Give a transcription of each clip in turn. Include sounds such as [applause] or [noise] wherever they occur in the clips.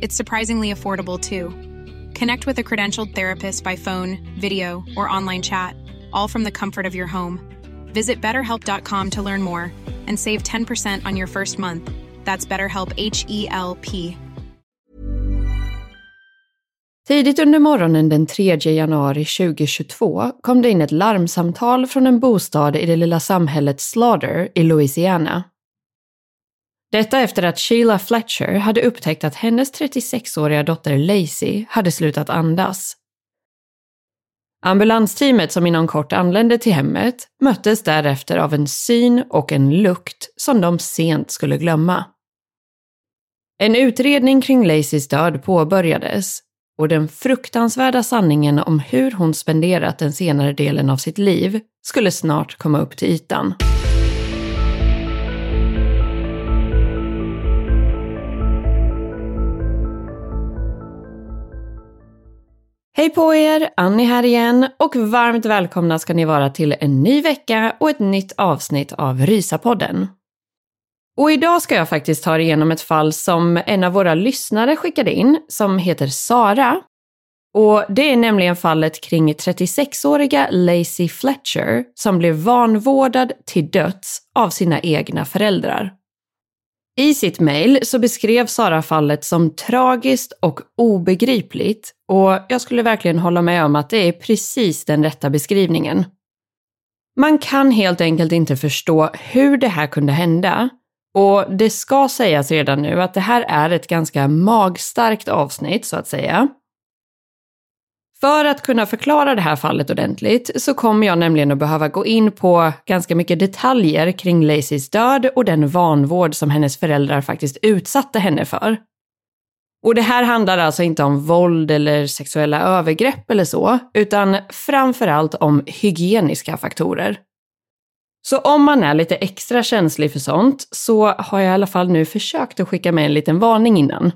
It's surprisingly affordable too. Connect with a credentialed therapist by phone, video, or online chat, all from the comfort of your home. Visit betterhelp.com to learn more and save 10% on your first month. That's BetterHelp H E L P. Tidigt under morgonen den 3 januari 2022 kom det in ett larmsamtal från en bostad i det lilla samhället Slaughter i Louisiana. Detta efter att Sheila Fletcher hade upptäckt att hennes 36-åriga dotter Lacey hade slutat andas. Ambulansteamet som inom kort anlände till hemmet möttes därefter av en syn och en lukt som de sent skulle glömma. En utredning kring Lacys död påbörjades och den fruktansvärda sanningen om hur hon spenderat den senare delen av sitt liv skulle snart komma upp till ytan. Hej på er! Annie här igen och varmt välkomna ska ni vara till en ny vecka och ett nytt avsnitt av Rysapodden. Och idag ska jag faktiskt ta er igenom ett fall som en av våra lyssnare skickade in som heter Sara. Och det är nämligen fallet kring 36-åriga Lacey Fletcher som blev vanvårdad till döds av sina egna föräldrar. I sitt mejl så beskrev Sara fallet som tragiskt och obegripligt och jag skulle verkligen hålla med om att det är precis den rätta beskrivningen. Man kan helt enkelt inte förstå hur det här kunde hända och det ska sägas redan nu att det här är ett ganska magstarkt avsnitt så att säga. För att kunna förklara det här fallet ordentligt så kommer jag nämligen att behöva gå in på ganska mycket detaljer kring Lacys död och den vanvård som hennes föräldrar faktiskt utsatte henne för. Och det här handlar alltså inte om våld eller sexuella övergrepp eller så, utan framförallt om hygieniska faktorer. Så om man är lite extra känslig för sånt så har jag i alla fall nu försökt att skicka med en liten varning innan.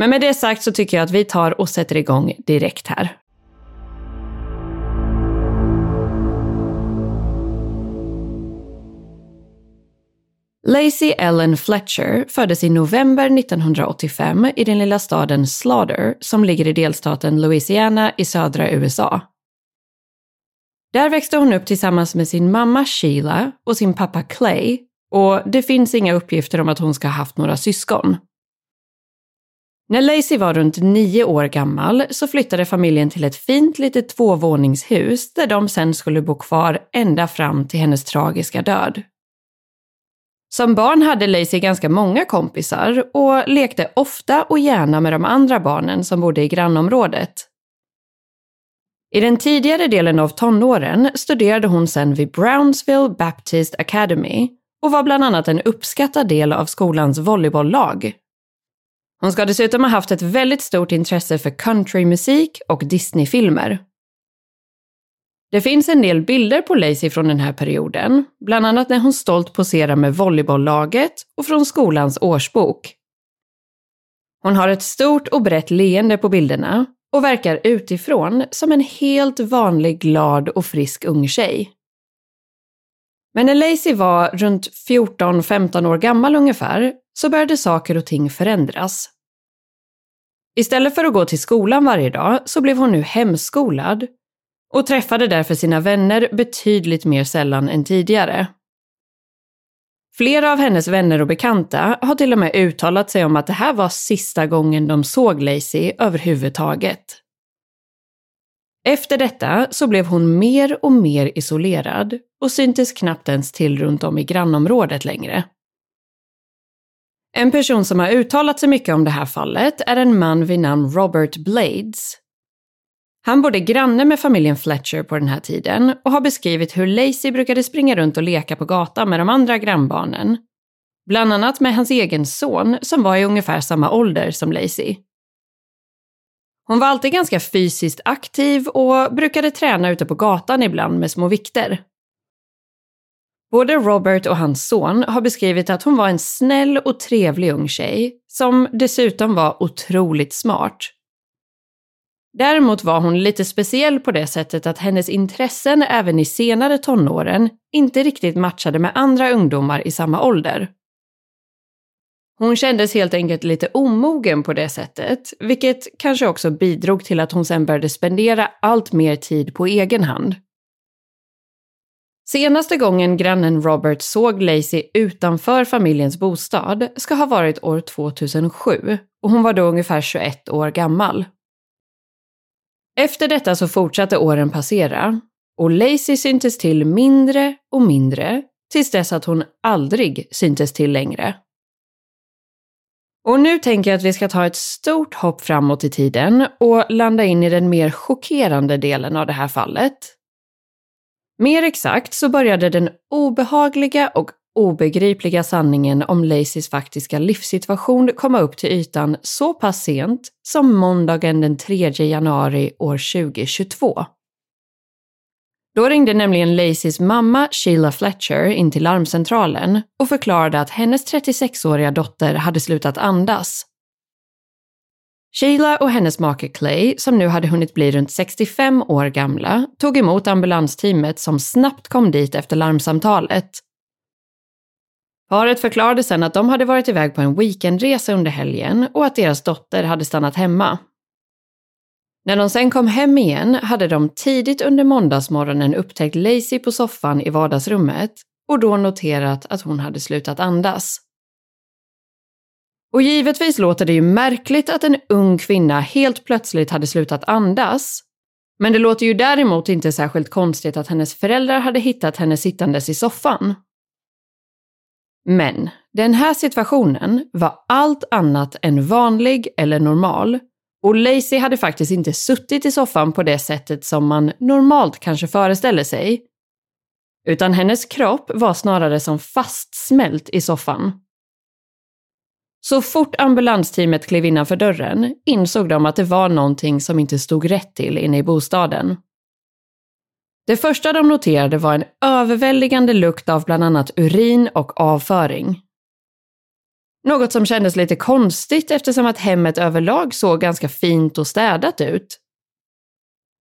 Men med det sagt så tycker jag att vi tar och sätter igång direkt här. Lacey Ellen Fletcher föddes i november 1985 i den lilla staden Slaughter som ligger i delstaten Louisiana i södra USA. Där växte hon upp tillsammans med sin mamma Sheila och sin pappa Clay och det finns inga uppgifter om att hon ska ha haft några syskon. När Lacey var runt nio år gammal så flyttade familjen till ett fint litet tvåvåningshus där de sen skulle bo kvar ända fram till hennes tragiska död. Som barn hade Lacey ganska många kompisar och lekte ofta och gärna med de andra barnen som bodde i grannområdet. I den tidigare delen av tonåren studerade hon sen vid Brownsville Baptist Academy och var bland annat en uppskattad del av skolans volleybolllag. Hon ska dessutom ha haft ett väldigt stort intresse för countrymusik och Disneyfilmer. Det finns en del bilder på Lacey från den här perioden, bland annat när hon stolt poserar med volleybolllaget och från skolans årsbok. Hon har ett stort och brett leende på bilderna och verkar utifrån som en helt vanlig glad och frisk ung tjej. Men när Lacey var runt 14-15 år gammal ungefär så började saker och ting förändras. Istället för att gå till skolan varje dag så blev hon nu hemskolad och träffade därför sina vänner betydligt mer sällan än tidigare. Flera av hennes vänner och bekanta har till och med uttalat sig om att det här var sista gången de såg Lacey överhuvudtaget. Efter detta så blev hon mer och mer isolerad och syntes knappt ens till runt om i grannområdet längre. En person som har uttalat sig mycket om det här fallet är en man vid namn Robert Blades. Han bodde granne med familjen Fletcher på den här tiden och har beskrivit hur Lacey brukade springa runt och leka på gatan med de andra grannbarnen. Bland annat med hans egen son som var i ungefär samma ålder som Lacey. Hon var alltid ganska fysiskt aktiv och brukade träna ute på gatan ibland med små vikter. Både Robert och hans son har beskrivit att hon var en snäll och trevlig ung tjej som dessutom var otroligt smart. Däremot var hon lite speciell på det sättet att hennes intressen även i senare tonåren inte riktigt matchade med andra ungdomar i samma ålder. Hon kändes helt enkelt lite omogen på det sättet, vilket kanske också bidrog till att hon sen började spendera allt mer tid på egen hand. Senaste gången grannen Robert såg Lacey utanför familjens bostad ska ha varit år 2007 och hon var då ungefär 21 år gammal. Efter detta så fortsatte åren passera och Lacey syntes till mindre och mindre tills dess att hon aldrig syntes till längre. Och nu tänker jag att vi ska ta ett stort hopp framåt i tiden och landa in i den mer chockerande delen av det här fallet. Mer exakt så började den obehagliga och obegripliga sanningen om Lacys faktiska livssituation komma upp till ytan så pass sent som måndagen den 3 januari år 2022. Då ringde nämligen Lacys mamma Sheila Fletcher in till larmcentralen och förklarade att hennes 36-åriga dotter hade slutat andas. Sheila och hennes make Clay, som nu hade hunnit bli runt 65 år gamla, tog emot ambulansteamet som snabbt kom dit efter larmsamtalet. Paret förklarade sedan att de hade varit iväg på en weekendresa under helgen och att deras dotter hade stannat hemma. När de sen kom hem igen hade de tidigt under måndagsmorgonen upptäckt Lacey på soffan i vardagsrummet och då noterat att hon hade slutat andas. Och givetvis låter det ju märkligt att en ung kvinna helt plötsligt hade slutat andas, men det låter ju däremot inte särskilt konstigt att hennes föräldrar hade hittat henne sittandes i soffan. Men den här situationen var allt annat än vanlig eller normal och Lacey hade faktiskt inte suttit i soffan på det sättet som man normalt kanske föreställer sig. Utan hennes kropp var snarare som fastsmält i soffan. Så fort ambulansteamet klev innanför dörren insåg de att det var någonting som inte stod rätt till inne i bostaden. Det första de noterade var en överväldigande lukt av bland annat urin och avföring. Något som kändes lite konstigt eftersom att hemmet överlag såg ganska fint och städat ut.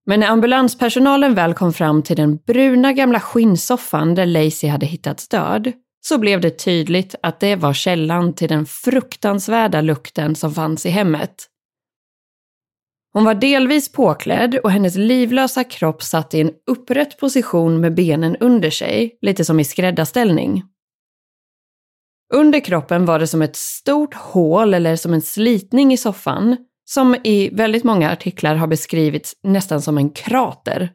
Men när ambulanspersonalen väl kom fram till den bruna gamla skinnsoffan där Lacey hade hittats död så blev det tydligt att det var källan till den fruktansvärda lukten som fanns i hemmet. Hon var delvis påklädd och hennes livlösa kropp satt i en upprätt position med benen under sig, lite som i skräddarställning. Under kroppen var det som ett stort hål eller som en slitning i soffan, som i väldigt många artiklar har beskrivits nästan som en krater.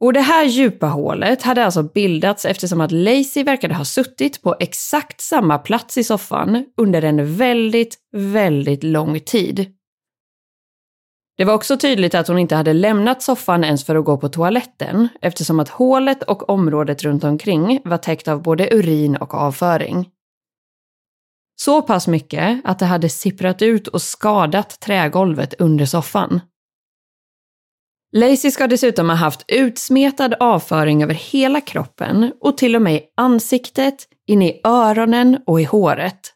Och det här djupa hålet hade alltså bildats eftersom att Lacey verkade ha suttit på exakt samma plats i soffan under en väldigt, väldigt lång tid. Det var också tydligt att hon inte hade lämnat soffan ens för att gå på toaletten eftersom att hålet och området runt omkring var täckt av både urin och avföring. Så pass mycket att det hade sipprat ut och skadat trägolvet under soffan. Lacey ska dessutom ha haft utsmetad avföring över hela kroppen och till och med i ansiktet, in i öronen och i håret.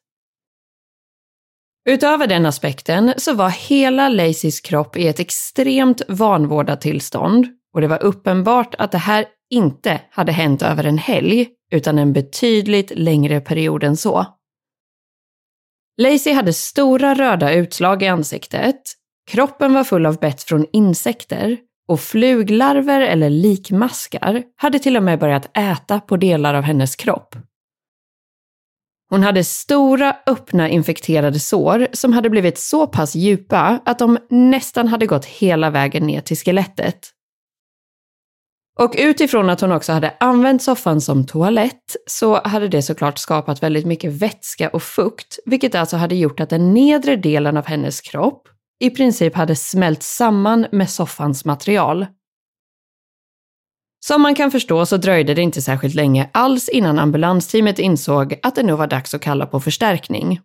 Utöver den aspekten så var hela Lacys kropp i ett extremt vanvårdat tillstånd och det var uppenbart att det här inte hade hänt över en helg, utan en betydligt längre period än så. Lacey hade stora röda utslag i ansiktet, kroppen var full av bett från insekter och fluglarver eller likmaskar hade till och med börjat äta på delar av hennes kropp. Hon hade stora öppna infekterade sår som hade blivit så pass djupa att de nästan hade gått hela vägen ner till skelettet. Och utifrån att hon också hade använt soffan som toalett så hade det såklart skapat väldigt mycket vätska och fukt, vilket alltså hade gjort att den nedre delen av hennes kropp i princip hade smält samman med soffans material. Som man kan förstå så dröjde det inte särskilt länge alls innan ambulansteamet insåg att det nu var dags att kalla på förstärkning.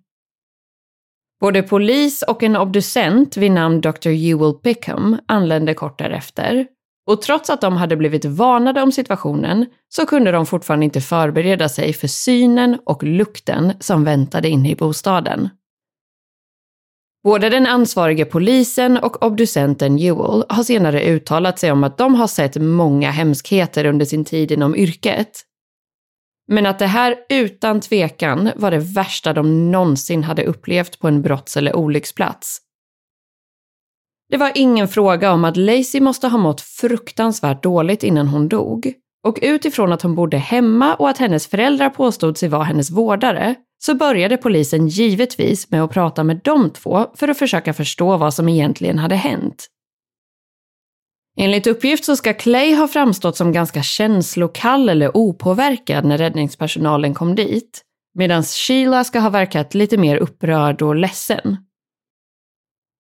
Både polis och en obducent vid namn Dr. Ewell Pickham anlände kort därefter. Och trots att de hade blivit varnade om situationen så kunde de fortfarande inte förbereda sig för synen och lukten som väntade inne i bostaden. Både den ansvarige polisen och obducenten Ewell har senare uttalat sig om att de har sett många hemskheter under sin tid inom yrket. Men att det här utan tvekan var det värsta de någonsin hade upplevt på en brotts eller olycksplats. Det var ingen fråga om att Lacey måste ha mått fruktansvärt dåligt innan hon dog. Och utifrån att hon bodde hemma och att hennes föräldrar påstod sig vara hennes vårdare så började polisen givetvis med att prata med de två för att försöka förstå vad som egentligen hade hänt. Enligt uppgift så ska Clay ha framstått som ganska känslokall eller opåverkad när räddningspersonalen kom dit, medan Sheila ska ha verkat lite mer upprörd och ledsen.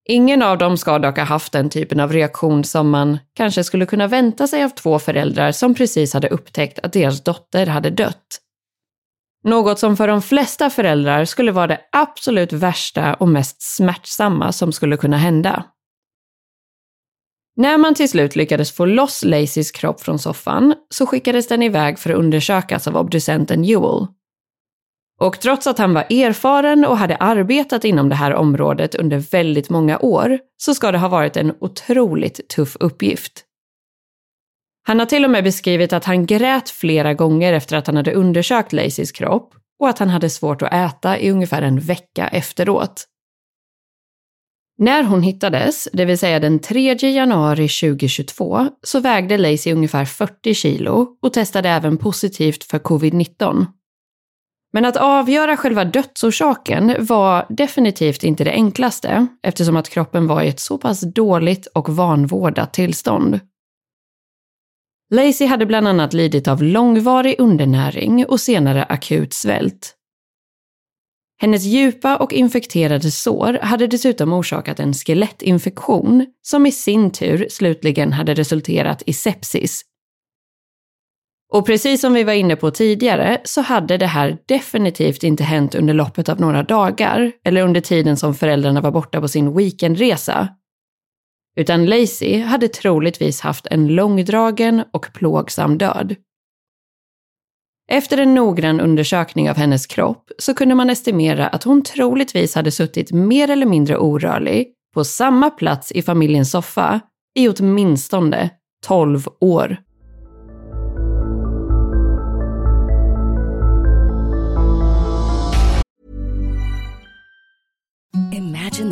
Ingen av dem ska dock ha haft den typen av reaktion som man kanske skulle kunna vänta sig av två föräldrar som precis hade upptäckt att deras dotter hade dött. Något som för de flesta föräldrar skulle vara det absolut värsta och mest smärtsamma som skulle kunna hända. När man till slut lyckades få loss Lacys kropp från soffan så skickades den iväg för att undersökas av obducenten Ewell. Och trots att han var erfaren och hade arbetat inom det här området under väldigt många år så ska det ha varit en otroligt tuff uppgift. Han har till och med beskrivit att han grät flera gånger efter att han hade undersökt Lacys kropp och att han hade svårt att äta i ungefär en vecka efteråt. När hon hittades, det vill säga den 3 januari 2022, så vägde Lacey ungefär 40 kilo och testade även positivt för covid-19. Men att avgöra själva dödsorsaken var definitivt inte det enklaste eftersom att kroppen var i ett så pass dåligt och vanvårdat tillstånd. Lacey hade bland annat lidit av långvarig undernäring och senare akut svält. Hennes djupa och infekterade sår hade dessutom orsakat en skelettinfektion som i sin tur slutligen hade resulterat i sepsis. Och precis som vi var inne på tidigare så hade det här definitivt inte hänt under loppet av några dagar eller under tiden som föräldrarna var borta på sin weekendresa, utan Lacey hade troligtvis haft en långdragen och plågsam död. Efter en noggrann undersökning av hennes kropp så kunde man estimera att hon troligtvis hade suttit mer eller mindre orörlig på samma plats i familjens soffa i åtminstone 12 år.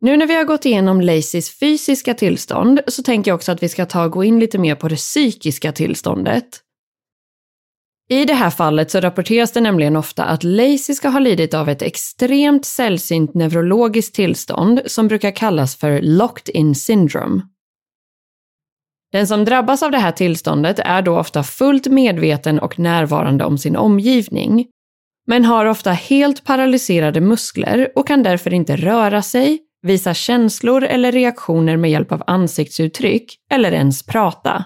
Nu när vi har gått igenom Lacys fysiska tillstånd så tänker jag också att vi ska ta och gå in lite mer på det psykiska tillståndet. I det här fallet så rapporteras det nämligen ofta att Lacey ska ha lidit av ett extremt sällsynt neurologiskt tillstånd som brukar kallas för locked in syndrome. Den som drabbas av det här tillståndet är då ofta fullt medveten och närvarande om sin omgivning, men har ofta helt paralyserade muskler och kan därför inte röra sig, visa känslor eller reaktioner med hjälp av ansiktsuttryck eller ens prata.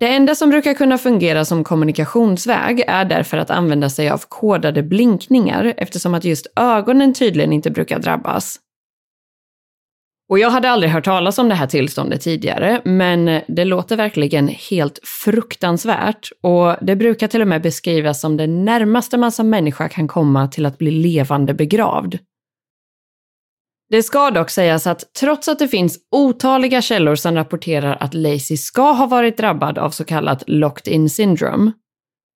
Det enda som brukar kunna fungera som kommunikationsväg är därför att använda sig av kodade blinkningar eftersom att just ögonen tydligen inte brukar drabbas. Och jag hade aldrig hört talas om det här tillståndet tidigare, men det låter verkligen helt fruktansvärt och det brukar till och med beskrivas som det närmaste man som människa kan komma till att bli levande begravd. Det ska dock sägas att trots att det finns otaliga källor som rapporterar att Lacey ska ha varit drabbad av så kallat locked in syndrome,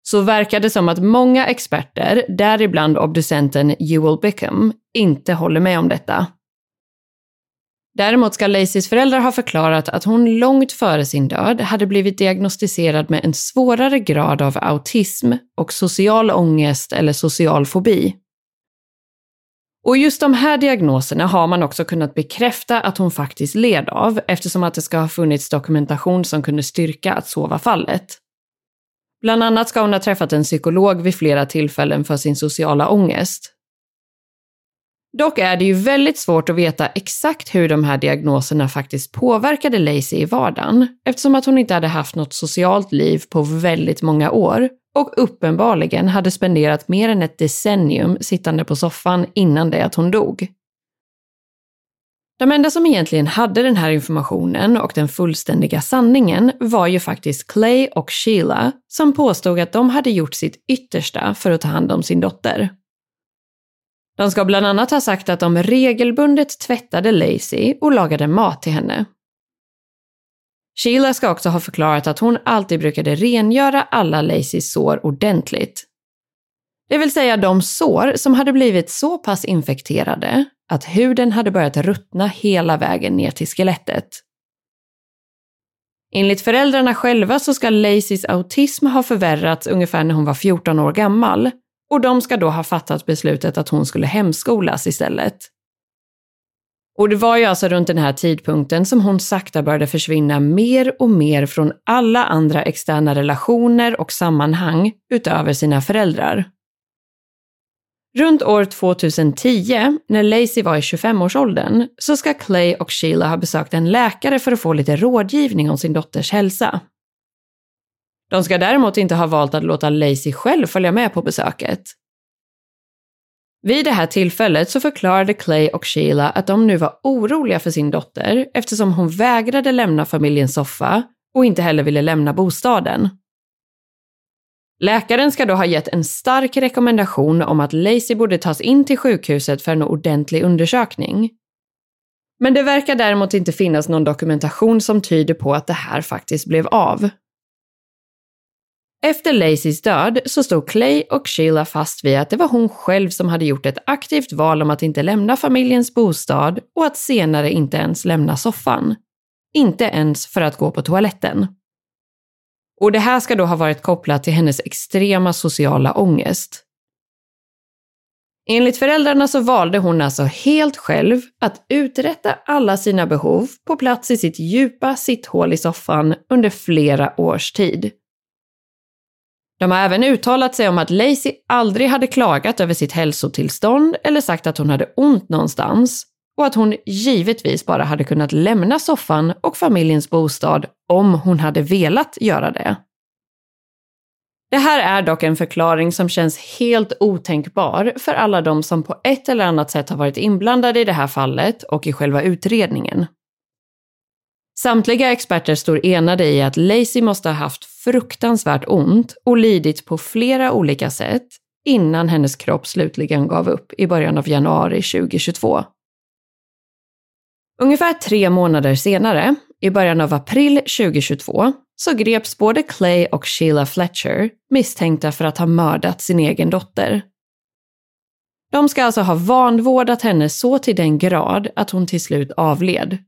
så verkar det som att många experter, däribland obducenten Ewell Bickham, inte håller med om detta. Däremot ska Lacys föräldrar ha förklarat att hon långt före sin död hade blivit diagnostiserad med en svårare grad av autism och social ångest eller social fobi. Och just de här diagnoserna har man också kunnat bekräfta att hon faktiskt led av eftersom att det ska ha funnits dokumentation som kunde styrka att så var fallet. Bland annat ska hon ha träffat en psykolog vid flera tillfällen för sin sociala ångest. Dock är det ju väldigt svårt att veta exakt hur de här diagnoserna faktiskt påverkade Lacey i vardagen eftersom att hon inte hade haft något socialt liv på väldigt många år och uppenbarligen hade spenderat mer än ett decennium sittande på soffan innan det att hon dog. De enda som egentligen hade den här informationen och den fullständiga sanningen var ju faktiskt Clay och Sheila som påstod att de hade gjort sitt yttersta för att ta hand om sin dotter. De ska bland annat ha sagt att de regelbundet tvättade Lacey och lagade mat till henne. Sheila ska också ha förklarat att hon alltid brukade rengöra alla Lacys sår ordentligt. Det vill säga de sår som hade blivit så pass infekterade att huden hade börjat ruttna hela vägen ner till skelettet. Enligt föräldrarna själva så ska Lacys autism ha förvärrats ungefär när hon var 14 år gammal och de ska då ha fattat beslutet att hon skulle hemskolas istället. Och det var ju alltså runt den här tidpunkten som hon sakta började försvinna mer och mer från alla andra externa relationer och sammanhang utöver sina föräldrar. Runt år 2010, när Lacey var i 25-årsåldern, så ska Clay och Sheila ha besökt en läkare för att få lite rådgivning om sin dotters hälsa. De ska däremot inte ha valt att låta Lacey själv följa med på besöket. Vid det här tillfället så förklarade Clay och Sheila att de nu var oroliga för sin dotter eftersom hon vägrade lämna familjens soffa och inte heller ville lämna bostaden. Läkaren ska då ha gett en stark rekommendation om att Lacey borde tas in till sjukhuset för en ordentlig undersökning. Men det verkar däremot inte finnas någon dokumentation som tyder på att det här faktiskt blev av. Efter Lacys död så stod Clay och Sheila fast vid att det var hon själv som hade gjort ett aktivt val om att inte lämna familjens bostad och att senare inte ens lämna soffan. Inte ens för att gå på toaletten. Och det här ska då ha varit kopplat till hennes extrema sociala ångest. Enligt föräldrarna så valde hon alltså helt själv att uträtta alla sina behov på plats i sitt djupa sitthål i soffan under flera års tid. De har även uttalat sig om att Lacey aldrig hade klagat över sitt hälsotillstånd eller sagt att hon hade ont någonstans och att hon givetvis bara hade kunnat lämna soffan och familjens bostad om hon hade velat göra det. Det här är dock en förklaring som känns helt otänkbar för alla de som på ett eller annat sätt har varit inblandade i det här fallet och i själva utredningen. Samtliga experter står enade i att Lacey måste ha haft fruktansvärt ont och lidit på flera olika sätt innan hennes kropp slutligen gav upp i början av januari 2022. Ungefär tre månader senare, i början av april 2022, så greps både Clay och Sheila Fletcher misstänkta för att ha mördat sin egen dotter. De ska alltså ha vanvårdat henne så till den grad att hon till slut avled.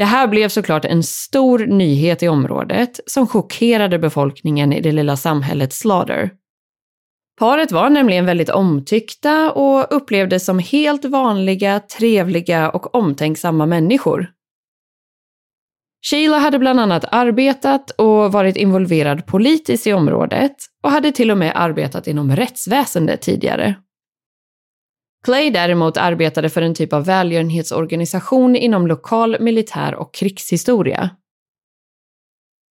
Det här blev såklart en stor nyhet i området som chockerade befolkningen i det lilla samhället Slaughter. Paret var nämligen väldigt omtyckta och upplevdes som helt vanliga, trevliga och omtänksamma människor. Sheila hade bland annat arbetat och varit involverad politiskt i området och hade till och med arbetat inom rättsväsendet tidigare. Clay däremot arbetade för en typ av välgörenhetsorganisation inom lokal militär och krigshistoria.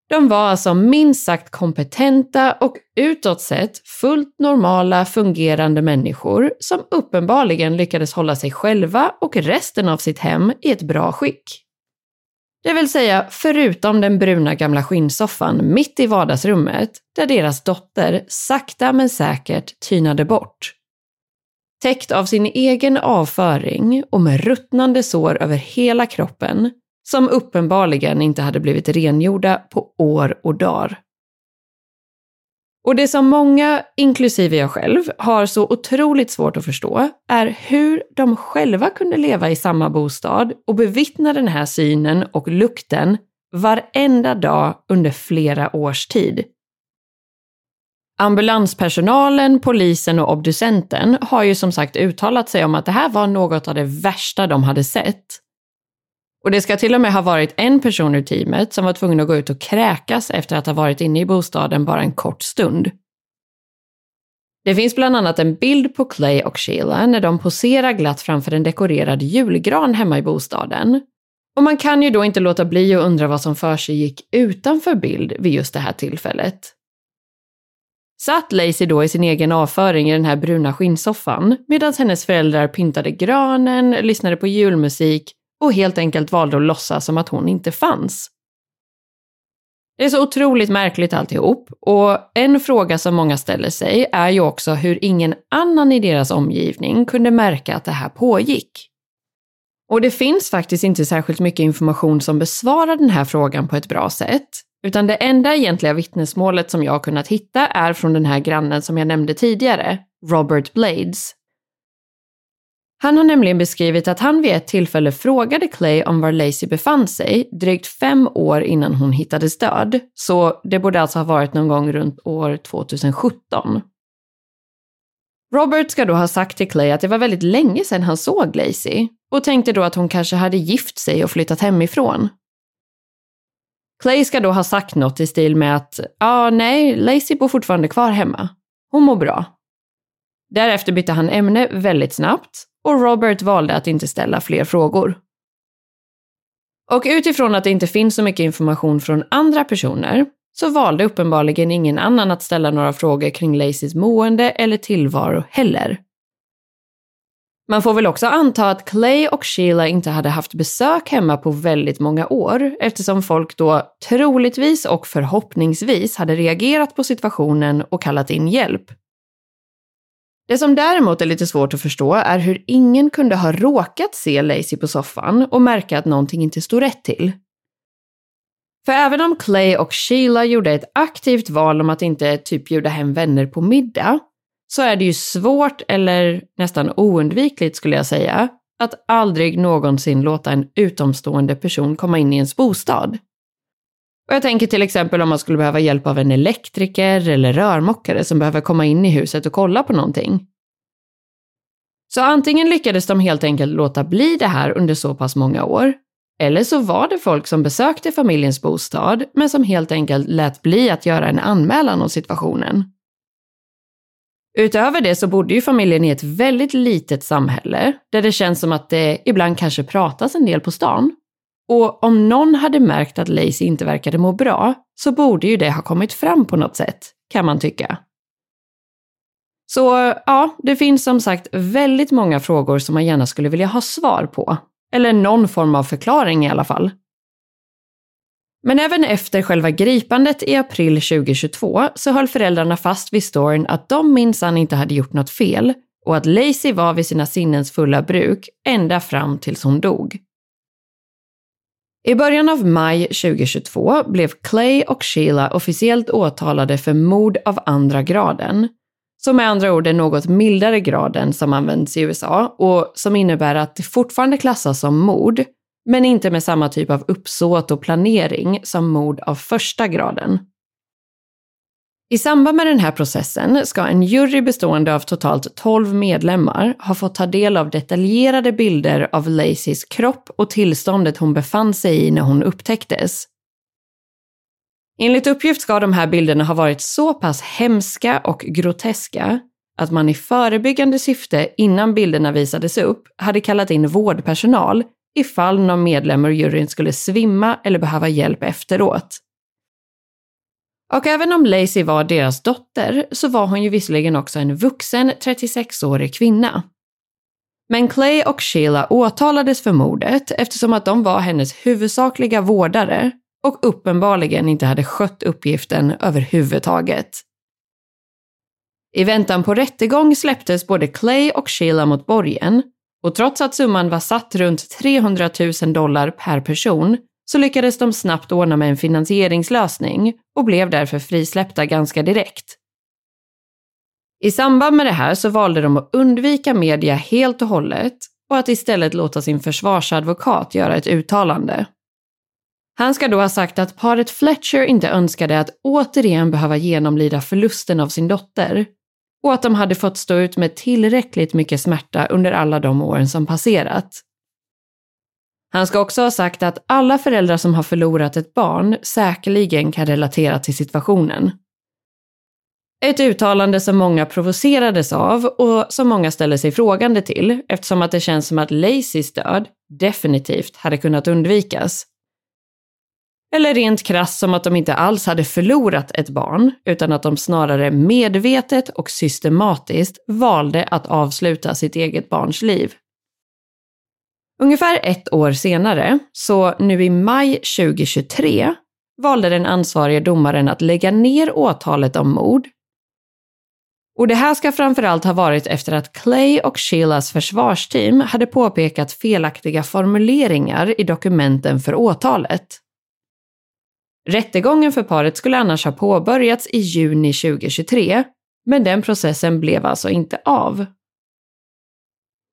De var alltså minst sagt kompetenta och utåt sett fullt normala fungerande människor som uppenbarligen lyckades hålla sig själva och resten av sitt hem i ett bra skick. Det vill säga förutom den bruna gamla skinnsoffan mitt i vardagsrummet där deras dotter sakta men säkert tynade bort. Täckt av sin egen avföring och med ruttnande sår över hela kroppen som uppenbarligen inte hade blivit rengjorda på år och dagar. Och det som många, inklusive jag själv, har så otroligt svårt att förstå är hur de själva kunde leva i samma bostad och bevittna den här synen och lukten varenda dag under flera års tid. Ambulanspersonalen, polisen och obducenten har ju som sagt uttalat sig om att det här var något av det värsta de hade sett. Och det ska till och med ha varit en person ur teamet som var tvungen att gå ut och kräkas efter att ha varit inne i bostaden bara en kort stund. Det finns bland annat en bild på Clay och Sheila när de poserar glatt framför en dekorerad julgran hemma i bostaden. Och man kan ju då inte låta bli att undra vad som för sig gick utanför bild vid just det här tillfället. Satt Lacey då i sin egen avföring i den här bruna skinnsoffan medan hennes föräldrar pyntade granen, lyssnade på julmusik och helt enkelt valde att låtsas som att hon inte fanns. Det är så otroligt märkligt alltihop och en fråga som många ställer sig är ju också hur ingen annan i deras omgivning kunde märka att det här pågick. Och det finns faktiskt inte särskilt mycket information som besvarar den här frågan på ett bra sätt, utan det enda egentliga vittnesmålet som jag har kunnat hitta är från den här grannen som jag nämnde tidigare, Robert Blades, han har nämligen beskrivit att han vid ett tillfälle frågade Clay om var Lacey befann sig drygt fem år innan hon hittades död, så det borde alltså ha varit någon gång runt år 2017. Robert ska då ha sagt till Clay att det var väldigt länge sedan han såg Lacey och tänkte då att hon kanske hade gift sig och flyttat hemifrån. Clay ska då ha sagt något i stil med att ja, ah, nej, Lacey bor fortfarande kvar hemma. Hon mår bra. Därefter bytte han ämne väldigt snabbt och Robert valde att inte ställa fler frågor. Och utifrån att det inte finns så mycket information från andra personer så valde uppenbarligen ingen annan att ställa några frågor kring Lacys mående eller tillvaro heller. Man får väl också anta att Clay och Sheila inte hade haft besök hemma på väldigt många år eftersom folk då troligtvis och förhoppningsvis hade reagerat på situationen och kallat in hjälp. Det som däremot är lite svårt att förstå är hur ingen kunde ha råkat se Lacey på soffan och märka att någonting inte stod rätt till. För även om Clay och Sheila gjorde ett aktivt val om att inte typ bjuda hem vänner på middag, så är det ju svårt, eller nästan oundvikligt skulle jag säga, att aldrig någonsin låta en utomstående person komma in i ens bostad. Och jag tänker till exempel om man skulle behöva hjälp av en elektriker eller rörmokare som behöver komma in i huset och kolla på någonting. Så antingen lyckades de helt enkelt låta bli det här under så pass många år, eller så var det folk som besökte familjens bostad, men som helt enkelt lät bli att göra en anmälan om situationen. Utöver det så bodde ju familjen i ett väldigt litet samhälle, där det känns som att det ibland kanske pratas en del på stan. Och om någon hade märkt att Lacey inte verkade må bra, så borde ju det ha kommit fram på något sätt, kan man tycka. Så ja, det finns som sagt väldigt många frågor som man gärna skulle vilja ha svar på. Eller någon form av förklaring i alla fall. Men även efter själva gripandet i april 2022 så höll föräldrarna fast vid storyn att de minsann inte hade gjort något fel och att Lacey var vid sina sinnens fulla bruk ända fram tills hon dog. I början av maj 2022 blev Clay och Sheila officiellt åtalade för mord av andra graden som med andra ord är något mildare graden som används i USA och som innebär att det fortfarande klassas som mord, men inte med samma typ av uppsåt och planering som mord av första graden. I samband med den här processen ska en jury bestående av totalt 12 medlemmar ha fått ta del av detaljerade bilder av Lacys kropp och tillståndet hon befann sig i när hon upptäcktes. Enligt uppgift ska de här bilderna ha varit så pass hemska och groteska att man i förebyggande syfte innan bilderna visades upp hade kallat in vårdpersonal ifall någon medlem ur juryn skulle svimma eller behöva hjälp efteråt. Och även om Lacey var deras dotter så var hon ju visserligen också en vuxen 36-årig kvinna. Men Clay och Sheila åtalades för mordet eftersom att de var hennes huvudsakliga vårdare och uppenbarligen inte hade skött uppgiften överhuvudtaget. I väntan på rättegång släpptes både Clay och Sheila mot borgen och trots att summan var satt runt 300 000 dollar per person så lyckades de snabbt ordna med en finansieringslösning och blev därför frisläppta ganska direkt. I samband med det här så valde de att undvika media helt och hållet och att istället låta sin försvarsadvokat göra ett uttalande. Han ska då ha sagt att paret Fletcher inte önskade att återigen behöva genomlida förlusten av sin dotter och att de hade fått stå ut med tillräckligt mycket smärta under alla de åren som passerat. Han ska också ha sagt att alla föräldrar som har förlorat ett barn säkerligen kan relatera till situationen. Ett uttalande som många provocerades av och som många ställer sig frågande till eftersom att det känns som att Lacys död definitivt hade kunnat undvikas. Eller rent krass som att de inte alls hade förlorat ett barn, utan att de snarare medvetet och systematiskt valde att avsluta sitt eget barns liv. Ungefär ett år senare, så nu i maj 2023, valde den ansvarige domaren att lägga ner åtalet om mord. Och det här ska framförallt ha varit efter att Clay och Sheilas försvarsteam hade påpekat felaktiga formuleringar i dokumenten för åtalet. Rättegången för paret skulle annars ha påbörjats i juni 2023, men den processen blev alltså inte av.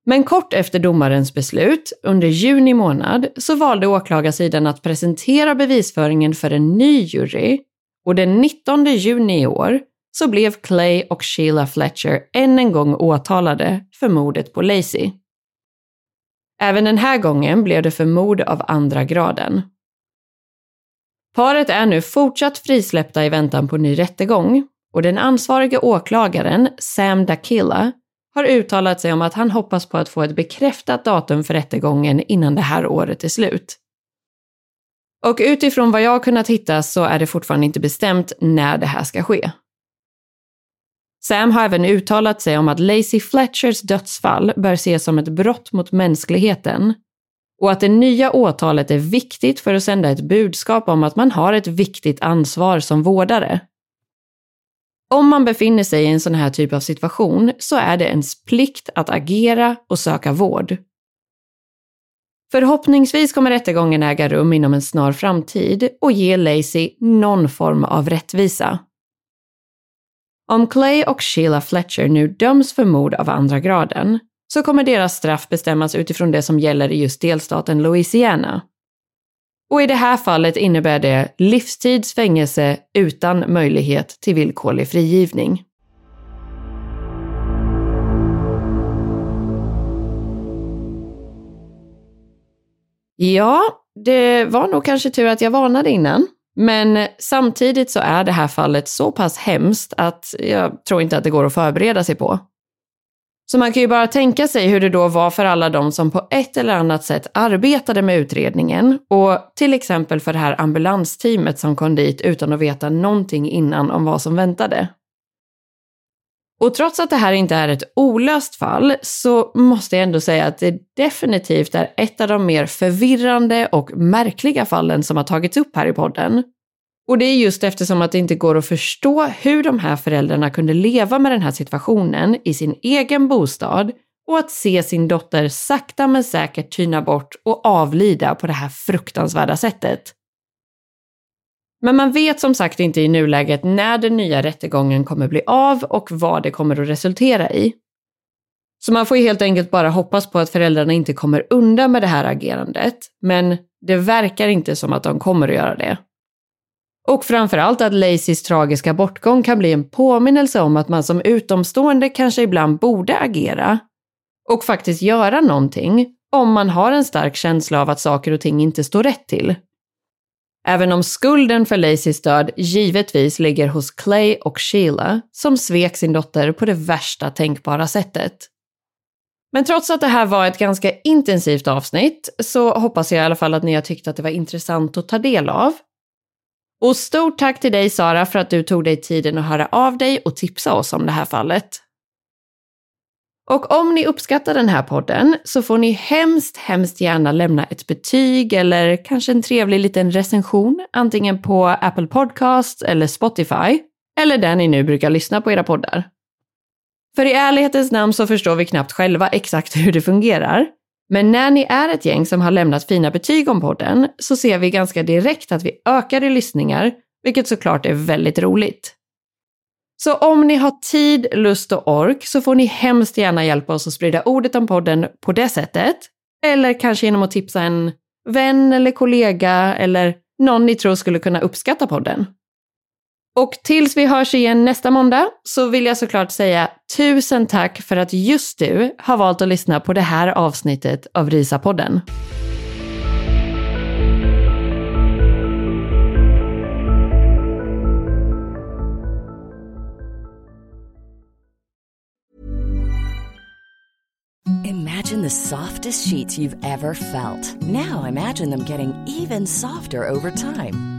Men kort efter domarens beslut, under juni månad, så valde åklagarsidan att presentera bevisföringen för en ny jury och den 19 juni i år så blev Clay och Sheila Fletcher än en gång åtalade för mordet på Lacey. Även den här gången blev det för mord av andra graden. Paret är nu fortsatt frisläppta i väntan på ny rättegång och den ansvarige åklagaren, Sam Dakilla, har uttalat sig om att han hoppas på att få ett bekräftat datum för rättegången innan det här året är slut. Och utifrån vad jag har kunnat hitta så är det fortfarande inte bestämt när det här ska ske. Sam har även uttalat sig om att Lacey Fletchers dödsfall bör ses som ett brott mot mänskligheten och att det nya åtalet är viktigt för att sända ett budskap om att man har ett viktigt ansvar som vårdare. Om man befinner sig i en sån här typ av situation så är det ens plikt att agera och söka vård. Förhoppningsvis kommer rättegången äga rum inom en snar framtid och ge Lacey någon form av rättvisa. Om Clay och Sheila Fletcher nu döms för mord av andra graden så kommer deras straff bestämmas utifrån det som gäller i just delstaten Louisiana. Och i det här fallet innebär det livstids fängelse utan möjlighet till villkorlig frigivning. Ja, det var nog kanske tur att jag varnade innan. Men samtidigt så är det här fallet så pass hemskt att jag tror inte att det går att förbereda sig på. Så man kan ju bara tänka sig hur det då var för alla de som på ett eller annat sätt arbetade med utredningen och till exempel för det här ambulansteamet som kom dit utan att veta någonting innan om vad som väntade. Och trots att det här inte är ett olöst fall så måste jag ändå säga att det definitivt är ett av de mer förvirrande och märkliga fallen som har tagits upp här i podden. Och det är just eftersom att det inte går att förstå hur de här föräldrarna kunde leva med den här situationen i sin egen bostad och att se sin dotter sakta men säkert tyna bort och avlida på det här fruktansvärda sättet. Men man vet som sagt inte i nuläget när den nya rättegången kommer bli av och vad det kommer att resultera i. Så man får helt enkelt bara hoppas på att föräldrarna inte kommer undan med det här agerandet, men det verkar inte som att de kommer att göra det. Och framförallt att Lacys tragiska bortgång kan bli en påminnelse om att man som utomstående kanske ibland borde agera och faktiskt göra någonting om man har en stark känsla av att saker och ting inte står rätt till. Även om skulden för Lacys död givetvis ligger hos Clay och Sheila som svek sin dotter på det värsta tänkbara sättet. Men trots att det här var ett ganska intensivt avsnitt så hoppas jag i alla fall att ni har tyckt att det var intressant att ta del av. Och stort tack till dig Sara för att du tog dig tiden att höra av dig och tipsa oss om det här fallet. Och om ni uppskattar den här podden så får ni hemskt, hemskt gärna lämna ett betyg eller kanske en trevlig liten recension, antingen på Apple Podcast eller Spotify, eller där ni nu brukar lyssna på era poddar. För i ärlighetens namn så förstår vi knappt själva exakt [laughs] hur det fungerar. Men när ni är ett gäng som har lämnat fina betyg om podden så ser vi ganska direkt att vi ökar i lyssningar, vilket såklart är väldigt roligt. Så om ni har tid, lust och ork så får ni hemskt gärna hjälpa oss att sprida ordet om podden på det sättet. Eller kanske genom att tipsa en vän eller kollega eller någon ni tror skulle kunna uppskatta podden. Och tills vi hörs igen nästa måndag så vill jag såklart säga tusen tack för att just du har valt att lyssna på det här avsnittet av Risa-podden. Imagine the softest sheets you've ever felt. Now imagine them getting even softer over time.